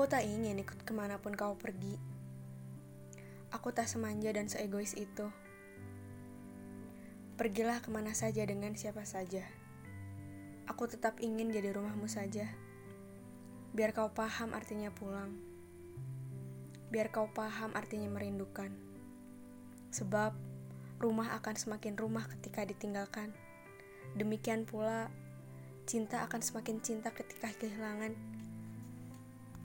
Aku tak ingin ikut ke mana pun kau pergi. Aku tak semanja dan seegois itu. Pergilah ke mana saja dengan siapa saja. Aku tetap ingin jadi rumahmu saja. Biar kau paham artinya pulang. Biar kau paham artinya merindukan. Sebab rumah akan semakin rumah ketika ditinggalkan. Demikian pula, cinta akan semakin cinta ketika kehilangan